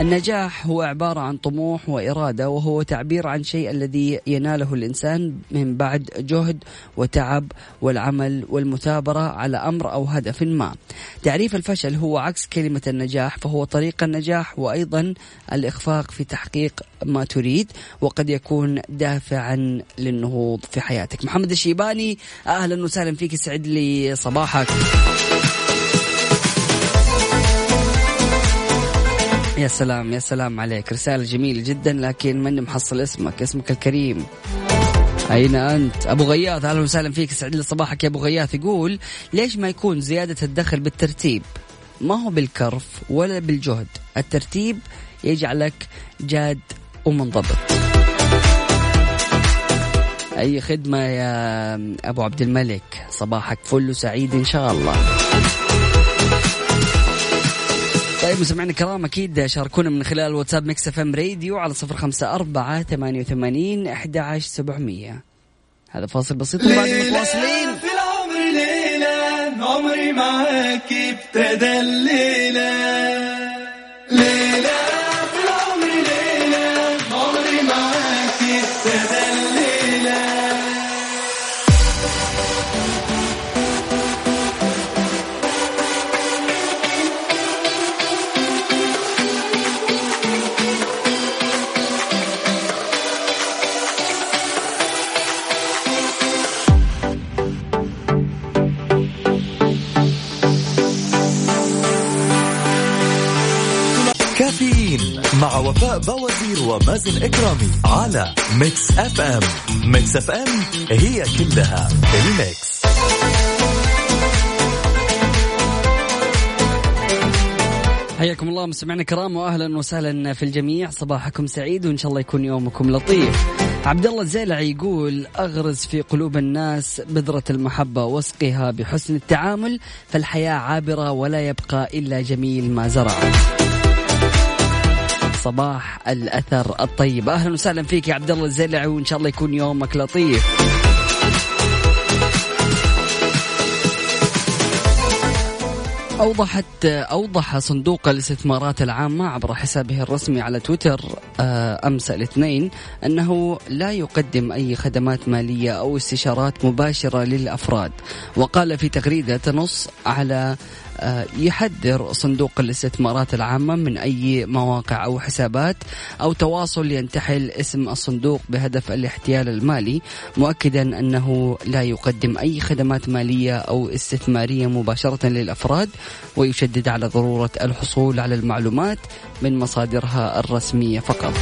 النجاح هو عبارة عن طموح وإرادة وهو تعبير عن شيء الذي يناله الإنسان من بعد جهد وتعب والعمل والمثابرة على أمر أو هدف ما. تعريف الفشل هو عكس كلمة النجاح فهو طريق النجاح وأيضا الإخفاق في تحقيق ما تريد وقد يكون دافعا للنهوض في حياتك. محمد الشيباني أهلا وسهلا فيك سعد لي صباحك. يا سلام يا سلام عليك. رسالة جميلة جدا لكن ماني محصل اسمك اسمك الكريم. أين أنت؟ أبو غياث أهلا وسهلا فيك سعد لي صباحك يا أبو غياث. يقول ليش ما يكون زيادة الدخل بالترتيب؟ ما هو بالكرف ولا بالجهد. الترتيب يجعلك جاد ومنضبط. أي خدمة يا أبو عبد الملك؟ صباحك فل وسعيد إن شاء الله. طيب مستمعينا الكرام أكيد شاركونا من خلال واتساب Mix FM Radio على صفر خمسة أربعة ثمانية وثمانين أحد عشر سبعمية. هذا فاصل بسيط وبعد متواصلين. في العمر ليلة عمري معاك ابتدى الليلة. مع وفاء بوازير ومازن إكرامي على Mix FM Mix FM هي كلها ال Mix. حياكم الله مستمعينا الكرام واهلا وسهلا في الجميع. صباحكم سعيد وإن شاء الله يكون يومكم لطيف. عبد الله الزيلعي يقول أغرز في قلوب الناس بذرة المحبة واسقها بحسن التعامل فالحياة عابرة ولا يبقى إلا جميل ما زرعه صباح الأثر الطيب. أهلا وسهلا فيك يا عبد الله الزيلعي وإن شاء الله يكون يومك لطيف. أوضحت أوضح صندوق الاستثمارات العامة عبر حسابه الرسمي على تويتر آه، أمس الاثنين أنه لا يقدم أي خدمات مالية أو استشارات مباشرة للأفراد. وقال في تغريدة تنص على يحذر صندوق الاستثمارات العامة من أي مواقع أو حسابات أو تواصل ينتحل اسم الصندوق بهدف الاحتيال المالي مؤكدا أنه لا يقدم أي خدمات مالية أو استثمارية مباشرة للأفراد ويشدد على ضرورة الحصول على المعلومات من مصادرها الرسمية فقط.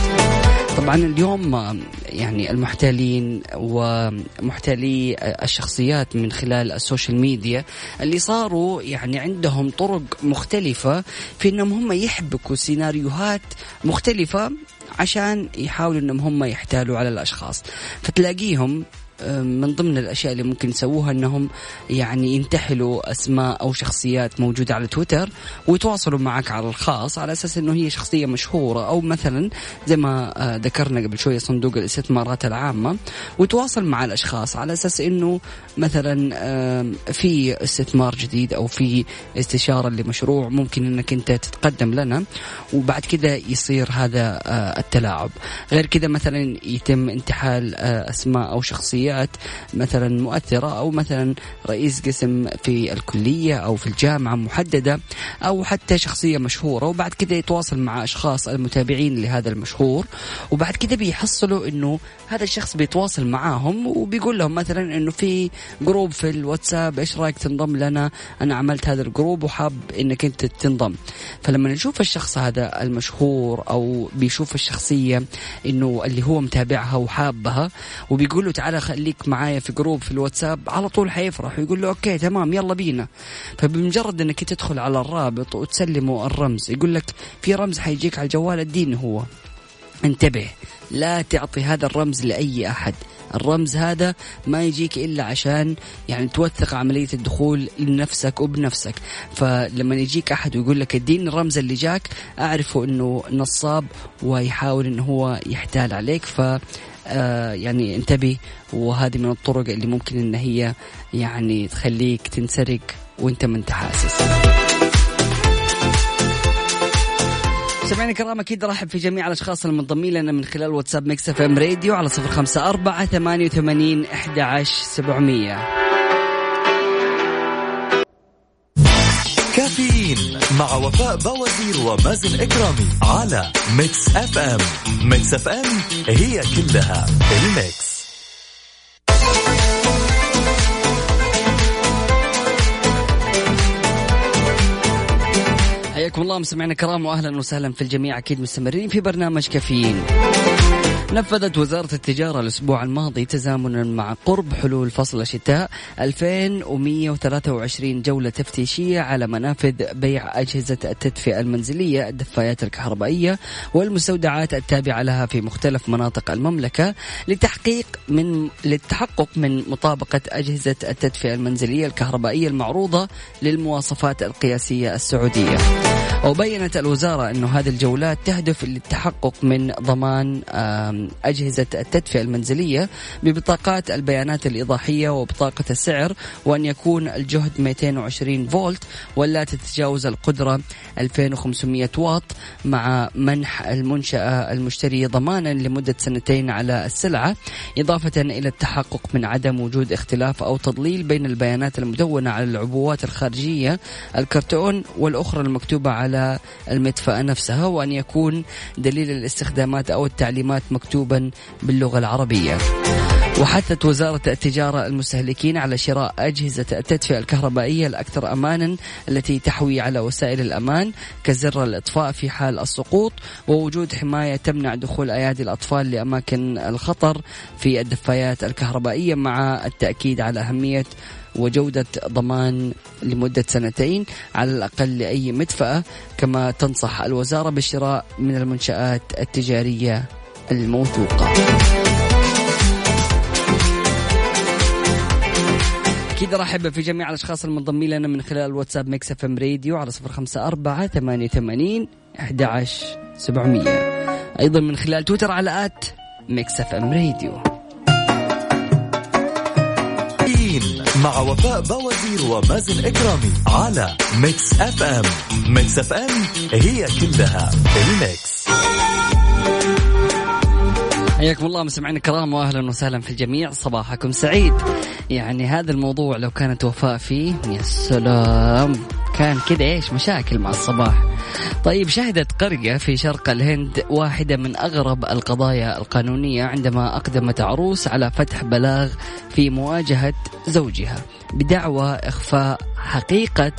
طبعا اليوم يعني المحتالين ومحتالي الشخصيات من خلال ال social media اللي صاروا يعني عندهم طرق مختلفة في إنهم هم يحبكوا سيناريوهات مختلفة عشان يحاولوا إنهم هم يحتالوا على الأشخاص. فتلاقيهم من ضمن الأشياء اللي ممكن يسووها إنهم يعني ينتحلوا أسماء أو شخصيات موجودة على تويتر ويتواصلوا معك على الخاص على أساس إنه هي شخصية مشهورة أو مثلا زي ما آه، ذكرنا قبل شوية صندوق الاستثمارات العامة ويتواصل مع الأشخاص على أساس إنه مثلا في استثمار جديد أو في استشارة لمشروع ممكن إنك أنت تتقدم لنا وبعد كذا يصير هذا آه، التلاعب. غير كذا مثلا يتم انتحال آه، أسماء أو شخصيات شخصيات مثلا مؤثرة أو مثلا رئيس قسم في الكلية أو في الجامعة محددة أو حتى شخصية مشهورة وبعد كده يتواصل مع أشخاص المتابعين لهذا المشهور وبعد كده بيحصلوا أنه هذا الشخص بيتواصل معاهم وبيقول لهم مثلا أنه في group في الواتساب إيش رأيك تنضم لنا؟ أنا عملت هذا ال group وحاب أنك أنت تنضم. فلما نشوف الشخص هذا المشهور أو بيشوف الشخصية أنه اللي هو متابعها وحابها وبيقول له تعالى خليك معايا في group في الواتساب على طول حيفرح ويقول له okay تمام يلا بينا. فبمجرد أنك تدخل على الرابط وتسلمه الرمز يقول لك في رمز حيجيك على الجوال اديني هو. انتبه لا تعطي هذا الرمز لأي أحد. الرمز هذا ما يجيك إلا عشان يعني توثق عملية الدخول لنفسك وبنفسك. فلما يجيك أحد ويقول لك اديني الرمز اللي جاك أعرفه أنه نصاب ويحاول أنه هو يحتال عليك. ف يعني انتبه وهذه من الطرق اللي ممكن إن هي يعني تخليك تنسرق وأنت ما انت حاسس سمعنا الكرام أكيد رحب في جميع الأشخاص المنضمين لنا من خلال واتساب Mix FM Radio على صفر خمسة أربعة ثمانية وثمانين أحد عشر سبعمية. كافيين مع وفاء بوازير ومازن إكرامي على Mix FM Mix FM هي كلها ال Mix. حياكم الله مستمعينا الكرام واهلا وسهلا في الجميع أكيد مستمرين في برنامج كافيين. نفذت وزارة التجارة الأسبوع الماضي تزامنا مع قرب حلول فصل الشتاء 2123 جولة تفتيشية على منافذ بيع أجهزة التدفئة المنزلية الدفايات الكهربائية والمستودعات التابعة لها في مختلف مناطق المملكة لتحقيق من للتحقق من مطابقة أجهزة التدفئة المنزلية الكهربائية المعروضة للمواصفات القياسية السعودية. وبينت الوزارة أن هذه الجولات تهدف للتحقق من ضمان أجهزة التدفئة المنزلية ببطاقات البيانات الإيضاحية وبطاقة السعر وأن يكون الجهد 220 فولت ولا تتجاوز القدرة 2500 واط مع منح المنشأة المشتري ضمانا لمدة سنتين على السلعة إضافة إلى التحقق من عدم وجود اختلاف أو تضليل بين البيانات المدونة على العبوات الخارجية الكرتون والأخرى المكتوبة على المدفأة نفسها وأن يكون دليل الاستخدامات أو التعليمات مكتوبا باللغة العربية. وحثت وزارة التجارة المستهلكين على شراء أجهزة التدفئة الكهربائية الأكثر أمانا التي تحوي على وسائل الأمان كزر الإطفاء في حال السقوط ووجود حماية تمنع دخول أيادي الأطفال لأماكن الخطر في الدفايات الكهربائية مع التأكيد على أهمية وجودة ضمان لمدة سنتين على الأقل لأي مدفأة كما تنصح الوزارة بالشراء من المنشآت التجارية. الموثوقة. أكيد رحب في جميع الأشخاص المنضمين لنا من خلال واتساب Mix FM Radio على صفر خمسة أربعة ثمانية ثمانين أحد سبعمية. أيضا من خلال تويتر على at Mix FM Radio. مع وفاء بوازير ومازن إكرامي على Mix FM. Mix FM هي كلها ال Mix. حياكم الله مستمعينا الكرام واهلا وسهلا في الجميع. صباحكم سعيد. يعني هذا الموضوع لو كانت وفاء فيه يا سلام. كان كذا إيش؟ مشاكل مع الصباح. طيب شهدت قرية في شرق الهند واحدة من أغرب القضايا القانونية عندما أقدمت عروس على فتح بلاغ في مواجهة زوجها بدعوى إخفاء حقيقة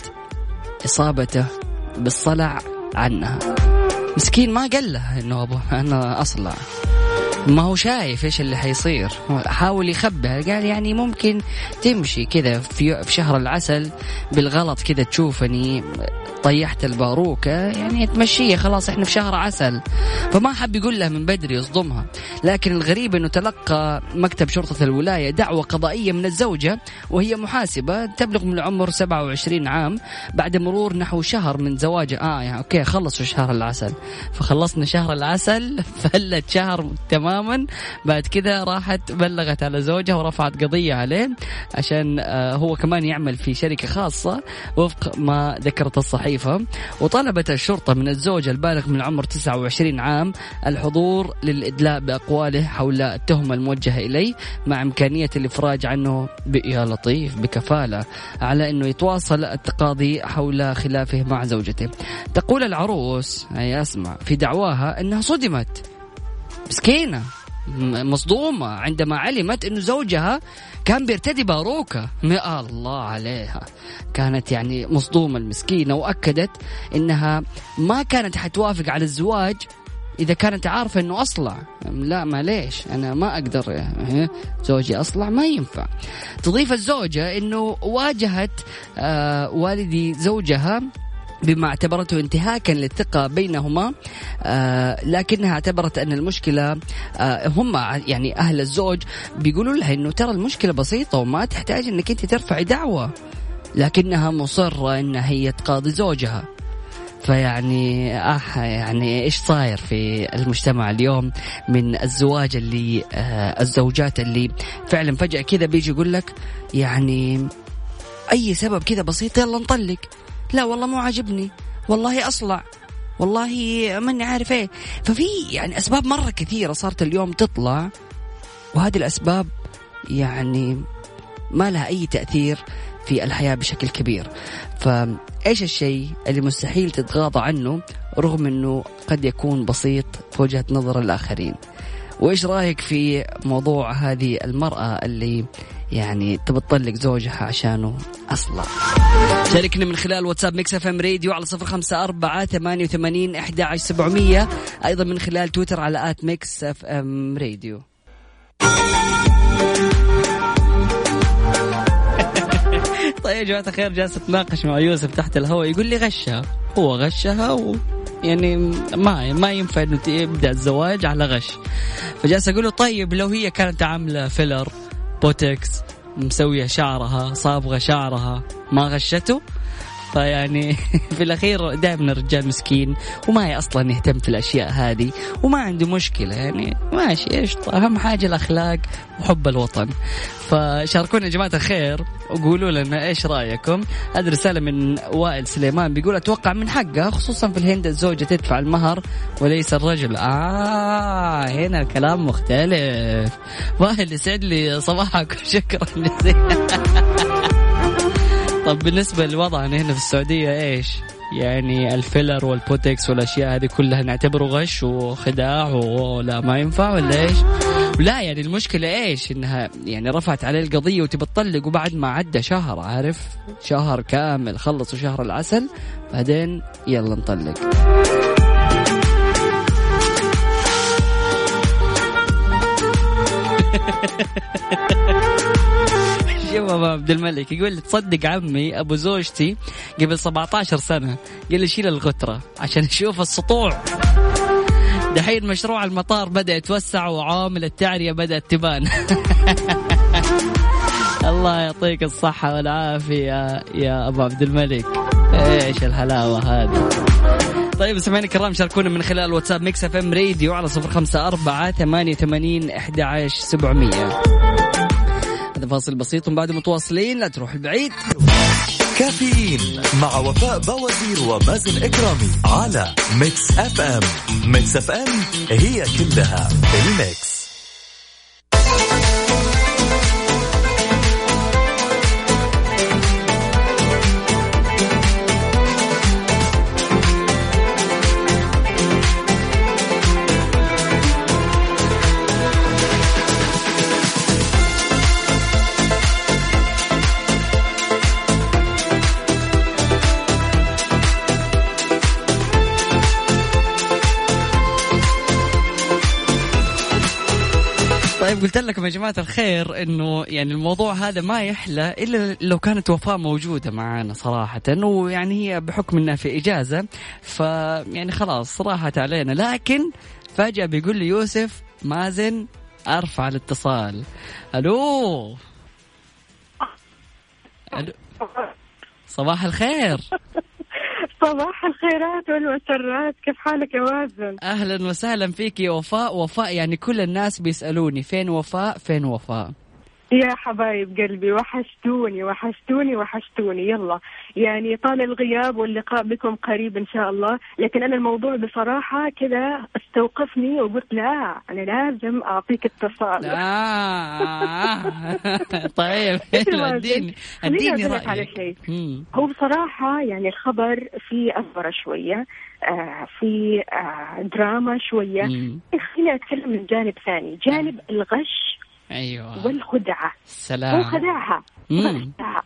إصابته بالصلع عنها. مسكين ما قال لها إنه ابو أنا أصلع. ما هو شايف إيش اللي حيصير. حاول يخبها قال يعني ممكن تمشي كذا في شهر العسل بالغلط كذا تشوفني طيحت الباروكة. يعني تمشيها. خلاص إحنا في شهر عسل. فما حب يقول لها من بدري يصدمها. لكن الغريب إنه تلقى مكتب شرطة الولاية دعوة قضائية من الزوجة وهي محاسبة تبلغ من العمر 27 عام بعد مرور نحو شهر من زواجها آه يعني okay خلصوا شهر العسل. فخلصنا شهر العسل. *laughs* full شهر تمام. تماما بعد كذا راحت بلغت على زوجها ورفعت قضية عليه عشان آه، هو كمان يعمل في شركة خاصة وفق ما ذكرت الصحيفة وطلبت الشرطة من الزوج البالغ من العمر 29 عام الحضور للإدلاء بأقواله حول التهمة الموجهة إليه مع إمكانية الإفراج عنه يا لطيف بكفالة على إنه يتواصل التقاضي حول خلافه مع زوجته. تقول العروس هي أسمع في دعواها إنها صدمت مسكينة مصدومة. عندما علمت أنه زوجها كان بيرتدي باروكة. ما الله عليها. كانت يعني مصدومة المسكينة وأكدت أنها ما كانت حتوافق على الزواج إذا كانت عارفة أنه أصلع. لا معليش أنا ما أقدر زوجي أصلع ما ينفع. تضيف الزوجة أنه واجهت آه والدي زوجها بما اعتبرته انتهاكا للثقة بينهما آه لكنها اعتبرت أن المشكلة آه هم يعني أهل الزوج بيقولوا لها أنه ترى المشكلة بسيطة وما تحتاج أنك أنت ترفعي دعوة لكنها مصرة أنها هي تقاضي زوجها. فيعني آه يعني إيش صاير في المجتمع اليوم من الزواج اللي آه الزوجات اللي فعلا فجأة كذا بيجي يقول لك يعني أي سبب كذا بسيط يلا نطلق. لا والله مو عاجبني. والله أصلع. والله ماني عارف إيه. ففي يعني أسباب مرة كثيرة صارت اليوم تطلع وهذه الأسباب يعني ما لها أي تأثير في الحياة بشكل كبير. فايش الشيء اللي مستحيل تتغاضى عنه رغم إنه قد يكون بسيط في وجهة نظر الآخرين؟ وإيش رأيك في موضوع هذه المرأة اللي يعني تبى تطلق زوجها عشانه أصلع. شاركنا من خلال واتساب Mix FM Radio على صفر خمسة أربعة ثمانية وثمانين أحد عشر سبعمية. أيضا من خلال تويتر على at Mix FM Radio. *laughs* طيب يا جماعة الخير جالس أتناقش مع يوسف تحت الهواء يقول لي غشها هو غشها و يعني ما ما ينفع إنه يبدأ الزواج على غش. فجالس أقول له طيب لو هي كانت عاملة filler Botox مسوية شعرها صابغة شعرها ما غشته. فيعني *laughs* في الأخير دائما الرجال مسكين وما أصلا يهتم في الأشياء هذه وما عنده مشكلة يعني. ماشي إيش؟ أهم حاجة الأخلاق وحب الوطن. فشاركونا يا جماعة الخير وقولوا لنا إيش رأيكم. هذه رسالة من وائل سليمان بيقول أتوقع من حقها خصوصا في الهند الزوجة تدفع المهر وليس الرجل. آه هنا الكلام مختلف. *laughs* وائل يسعد لي صباحك وشكرا جزيلا. *laughs* طب بالنسبة لوضعنا هنا في السعودية إيش؟ يعني ال filler وال Botox والأشياء هذه كلها نعتبره غش وخداع ولا ما ينفع ولا إيش؟ لا يعني المشكلة إيش؟ إنها يعني رفعت عليه القضية وتبى تطلق وبعد ما عدى شهر عارف؟ شهر كامل خلصوا شهر العسل بعدين يلا نطلق. *laughs* شوف ابو عبد الملك يقول لي تصدق عمي أبو زوجتي قبل 17 سنة قال لي شيل الغترة عشان أشوف السطوع. دحين مشروع المطار بدأ يتوسع وعوامل التعرية بدأت تبان. *laughs* الله يعطيك الصحة والعافية يا أبو عبد الملك. إيش الحلاوة هذه؟ طيب سمعنا الكرام شاركونا من خلال واتساب ميكس إف إم راديو على صفر خمسة أربعة ثمانية ثمانين أحد عشر سبعمية. هذا فاصل بسيط وبعد متواصلين لا تروح البعيد. كافيين مع وفاء بوازير ومازن إكرامي على ميكس اف ام ميكس اف ام هي كلها الميكس طيب قلت لكم يا جماعة الخير إنه يعني الموضوع هذا ما يحلى إلا لو كانت وفاء موجودة معانا صراحة ويعني هي بحكم إنها في إجازة فيعني خلاص راحت علينا. لكن فجأة بيقول لي يوسف مازن أرفع الاتصال. ألو؟ ألو؟ صباح الخير. صباح الخيرات والمسرات. كيف حالك يا مازن أهلا وسهلا فيك يا وفاء. وفاء يعني كل الناس بيسألوني فين وفاء؟ فين وفاء؟ يا حبايب قلبي وحشتوني وحشتوني وحشتوني. يلا. يعني طال الغياب واللقاء بكم قريب إن شاء الله. لكن أنا الموضوع بصراحة كذا استوقفني وقلت لا أنا لازم أعطيك اتصال. آه. *laughs* طيب *laughs* اديني اديني على شيء. هو بصراحة يعني الخبر فيه أثرة شوية آه في آه دراما شوية. مم. خليني أتكلم من جانب ثاني. جانب الغش أيوه. والخدعة. هو سلام. خدعها مم. خدعها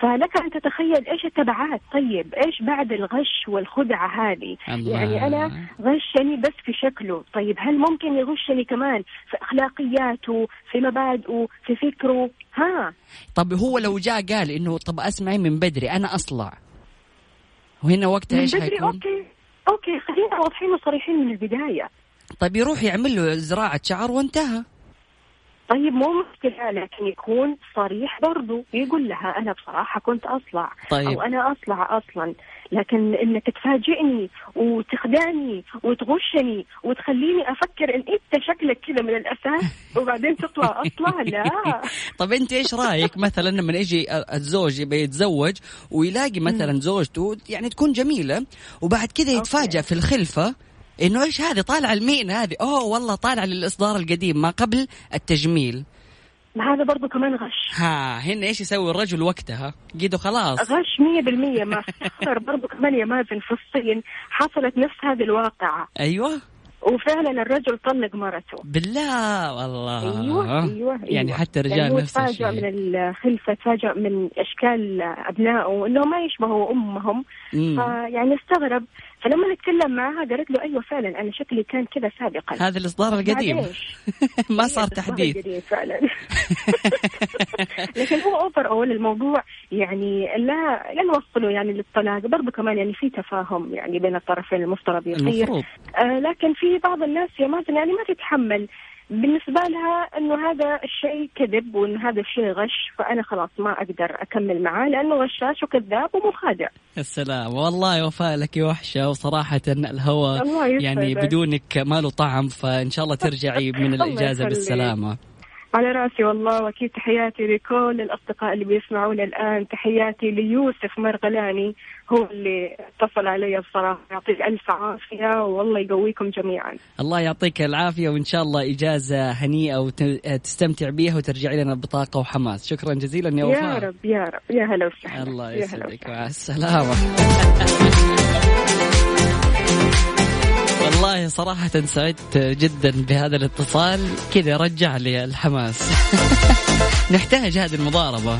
فلك أن تتخيل إيش التبعات. طيب إيش بعد الغش والخدعة هذه؟ الله. يعني أنا غشني بس في شكله. طيب هل ممكن يغشني كمان في أخلاقياته في مبادئه في فكره؟ ها. طب هو لو جاء قال إنه طب أسمعي من بدري أنا أصلع. وهنا وقتها من إيش بدري؟ حيكون؟ أوكي. أوكي خلينا واضحين وصريحين من البداية. طيب يروح يعمل له زراعة شعر وانتهى. طيب مو مشكلة لكن يكون صريح برضو. يقول لها أنا بصراحة كنت أصلع طيب. أو أنا أصلع أصلا. لكن إنك تفاجئني وتخدعني وتغشني وتخليني أفكر إن أنت شكلك كذا من الأساس *laughs* وبعدين تطلع أصلع لا. *laughs* طب أنت إيش رأيك مثلا لما يجي الزوج يبي يتزوج ويلاقي مثلا زوجته يعني تكون جميلة وبعد كذا يتفاجأ في الخلفة إنه إيش هذه؟ طالعة لمين هذه. أوه والله طالعة للإصدار القديم ما قبل التجميل. ما هذا برضو كمان غش. ها هنا إيش يسوي الرجل وقتها؟ قيده خلاص. غش مية بالمية. ما افتخر برضو كمان يا مازن في الصين حصلت نفس هذه الواقعة. أيوه. وفعلا الرجل طلق مرته. بالله والله. أيوه أيوه يعني أيوة. حتى الرجال يعني نفس الشيء. من الخلفه تفاجأ من إشكال أبنائه إنه ما يشبهوا أمهم. فيعني استغرب فلما نتكلم معها قالت له أيوه فعلا أنا شكلي كان كذا سابقا. هذا الإصدار القديم؟ *laughs* ما صار الإصدار تحديث. القديم فعلا. *laughs* لكن هو اوفر اول الموضوع يعني لا لا نوصله يعني للطلاق برضه كمان يعني في تفاهم يعني بين الطرفين المفترض يصير. آه لكن في بعض الناس يا مازن يعني ما تتحمل. بالنسبة لها إنه هذا الشيء كذب وإنه هذا الشيء غش فأنا خلاص ما أقدر أكمل معاه لأنه غشاش وكذاب ومخادع السلام والله وفاء لك وحشة وصراحة يسعدك. يعني بدونك ما له طعم فإن شاء الله ترجعي *laughs* من الإجازة. بالسلامة على رأسي والله واكيد تحياتي لكل الأصدقاء اللي بيسمعونا الآن. تحياتي ليوسف مرغلاني هو اللي اتصل علي بصراحة. يعطيك ألف عافية والله يقويكم جميعا. الله يعطيك العافية وإن شاء الله إجازة هنيئة وتستمتع بيها وترجعي لنا بطاقة وحماس. شكرا جزيلا يا يا وفاء. يا رب يا رب. يا هلا وسهلا. الله يا يسعدك. مع السلامة. *laughs* والله صراحة سعدت جدا بهذا الاتصال. كذا رجع لي الحماس. *laughs* نحتاج هذه المضاربة.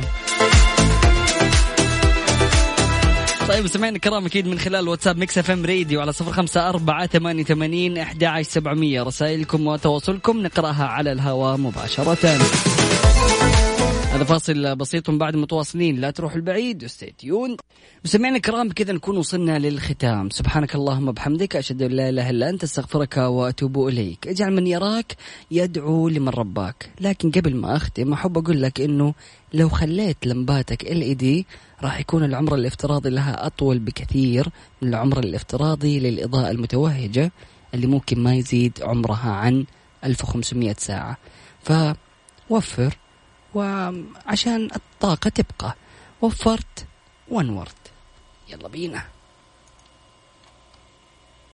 طيب سمعنا الكرام أكيد من خلال واتساب ميكس إف إم راديو على صفر خمسة أربعة ثمانية ثمانين أحد عشر سبعمية. رسائلكم وتواصلكم نقرأها على الهواء مباشرة. هذا فاصل بسيط بعد متواصلين. لا تروح البعيد استيتيون مستمعينا الكرام بكذا نكون وصلنا للختام. سبحانك اللهم بحمدك أشهد أن لا إله إلا أنت أستغفرك وأتوب إليك. اجعل من يراك يدعو لمن رباك. لكن قبل ما أختم أحب أقول لك أنه لو خليت لمباتك ال إي دي راح يكون العمر الافتراضي لها أطول بكثير من العمر الافتراضي للإضاءة المتوهجة اللي ممكن ما يزيد عمرها عن 1500 ساعة. فوفر وعشان الطاقة تبقى. وفرت وانورت. يلا بينا.